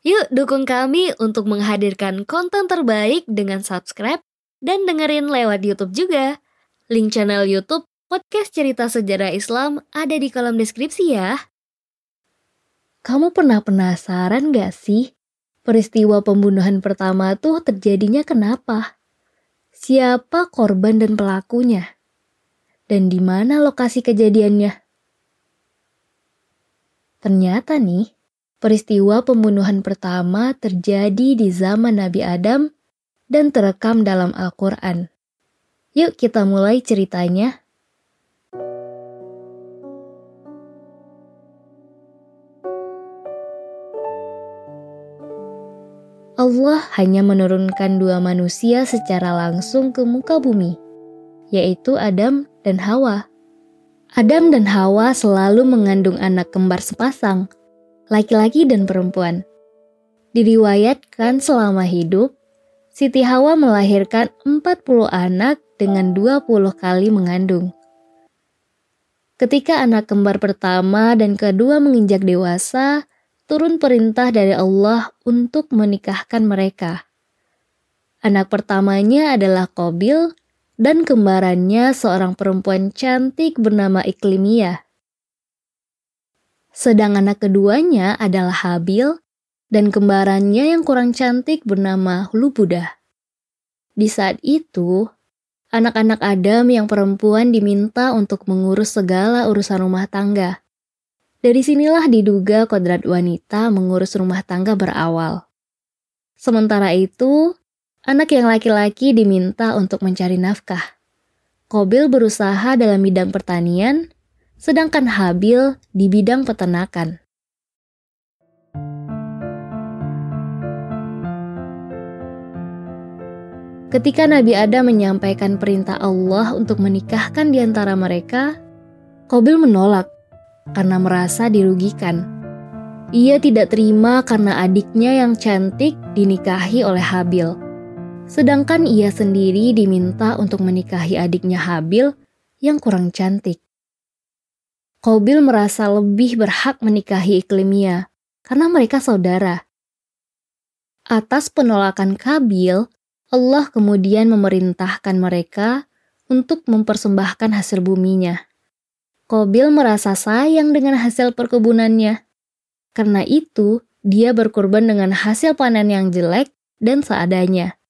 Yuk dukung kami untuk menghadirkan konten terbaik dengan subscribe dan dengerin lewat YouTube juga. Link channel YouTube Podcast Cerita Sejarah Islam ada di kolom deskripsi ya. Kamu pernah penasaran gak sih? Peristiwa pembunuhan pertama tuh terjadinya kenapa? Siapa korban dan pelakunya? Dan di mana lokasi kejadiannya? Ternyata nih, Peristiwa pembunuhan pertama terjadi di zaman Nabi Adam dan terekam dalam Al-Quran. Yuk kita mulai ceritanya. Allah hanya menurunkan dua manusia secara langsung ke muka bumi, yaitu Adam dan Hawa. Adam dan Hawa selalu mengandung anak kembar sepasang – laki-laki dan perempuan. Diriwayatkan selama hidup, Siti Hawa melahirkan 40 anak dengan 20 kali mengandung. Ketika anak kembar pertama dan kedua menginjak dewasa, turun perintah dari Allah untuk menikahkan mereka. Anak pertamanya adalah Kobil dan kembarannya seorang perempuan cantik bernama Iklimiyah. Sedang anak keduanya adalah Habil dan kembarannya yang kurang cantik bernama Lubuda. Di saat itu, anak-anak Adam yang perempuan diminta untuk mengurus segala urusan rumah tangga. Dari sinilah diduga kodrat wanita mengurus rumah tangga berawal. Sementara itu, anak yang laki-laki diminta untuk mencari nafkah. Kobil berusaha dalam bidang pertanian, sedangkan Habil di bidang peternakan. Ketika Nabi Adam menyampaikan perintah Allah untuk menikahkan di antara mereka, Kobil menolak karena merasa dirugikan. Ia tidak terima karena adiknya yang cantik dinikahi oleh Habil. Sedangkan ia sendiri diminta untuk menikahi adiknya Habil yang kurang cantik. Kobil merasa lebih berhak menikahi Iklimia karena mereka saudara. Atas penolakan Kabil, Allah kemudian memerintahkan mereka untuk mempersembahkan hasil buminya. Kobil merasa sayang dengan hasil perkebunannya. Karena itu, dia berkorban dengan hasil panen yang jelek dan seadanya.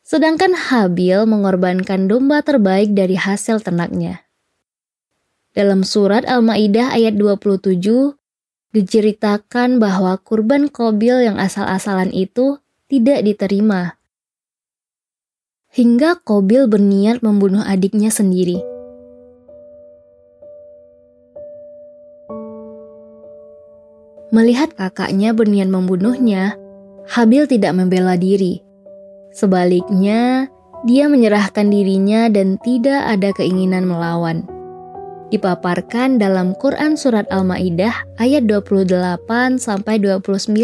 Sedangkan Habil mengorbankan domba terbaik dari hasil ternaknya. Dalam surat Al-Maidah ayat 27 diceritakan bahwa kurban Kobil yang asal-asalan itu tidak diterima. Hingga Kobil berniat membunuh adiknya sendiri. Melihat kakaknya berniat membunuhnya, Habil tidak membela diri. Sebaliknya, dia menyerahkan dirinya dan tidak ada keinginan melawan dipaparkan dalam Quran Surat Al-Ma'idah ayat 28 sampai 29.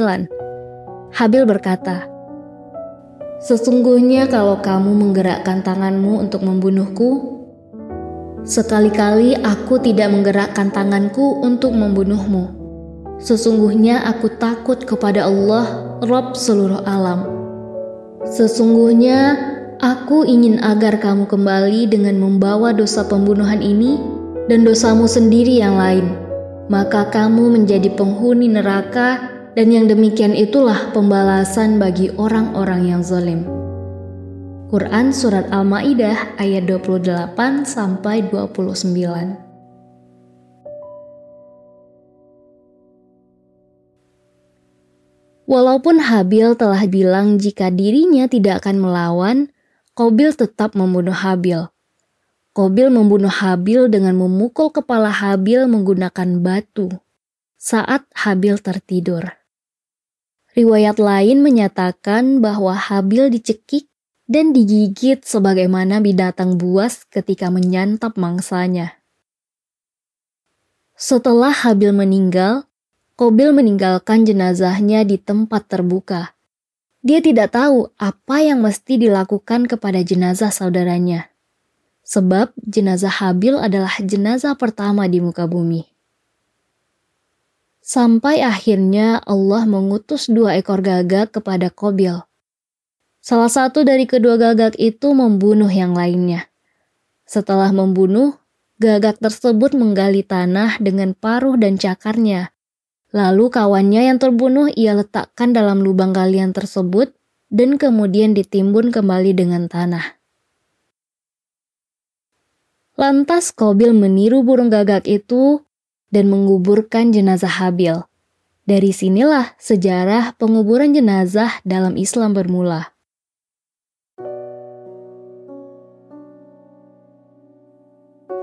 Habil berkata, Sesungguhnya kalau kamu menggerakkan tanganmu untuk membunuhku, sekali-kali aku tidak menggerakkan tanganku untuk membunuhmu. Sesungguhnya aku takut kepada Allah, Rob seluruh alam. Sesungguhnya aku ingin agar kamu kembali dengan membawa dosa pembunuhan ini dan dosamu sendiri yang lain, maka kamu menjadi penghuni neraka dan yang demikian itulah pembalasan bagi orang-orang yang zalim. Quran Surat Al-Ma'idah ayat 28 sampai 29. Walaupun Habil telah bilang jika dirinya tidak akan melawan, Kobil tetap membunuh Habil. Kobil membunuh Habil dengan memukul kepala Habil menggunakan batu saat Habil tertidur. Riwayat lain menyatakan bahwa Habil dicekik dan digigit sebagaimana binatang buas ketika menyantap mangsanya. Setelah Habil meninggal, Kobil meninggalkan jenazahnya di tempat terbuka. Dia tidak tahu apa yang mesti dilakukan kepada jenazah saudaranya sebab jenazah Habil adalah jenazah pertama di muka bumi. Sampai akhirnya Allah mengutus dua ekor gagak kepada Kobil. Salah satu dari kedua gagak itu membunuh yang lainnya. Setelah membunuh, gagak tersebut menggali tanah dengan paruh dan cakarnya. Lalu kawannya yang terbunuh ia letakkan dalam lubang galian tersebut dan kemudian ditimbun kembali dengan tanah. Lantas Kobil meniru burung gagak itu dan menguburkan jenazah Habil. Dari sinilah sejarah penguburan jenazah dalam Islam bermula.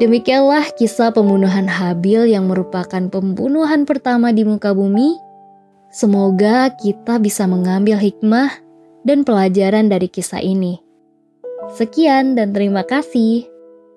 Demikianlah kisah pembunuhan Habil yang merupakan pembunuhan pertama di muka bumi. Semoga kita bisa mengambil hikmah dan pelajaran dari kisah ini. Sekian dan terima kasih.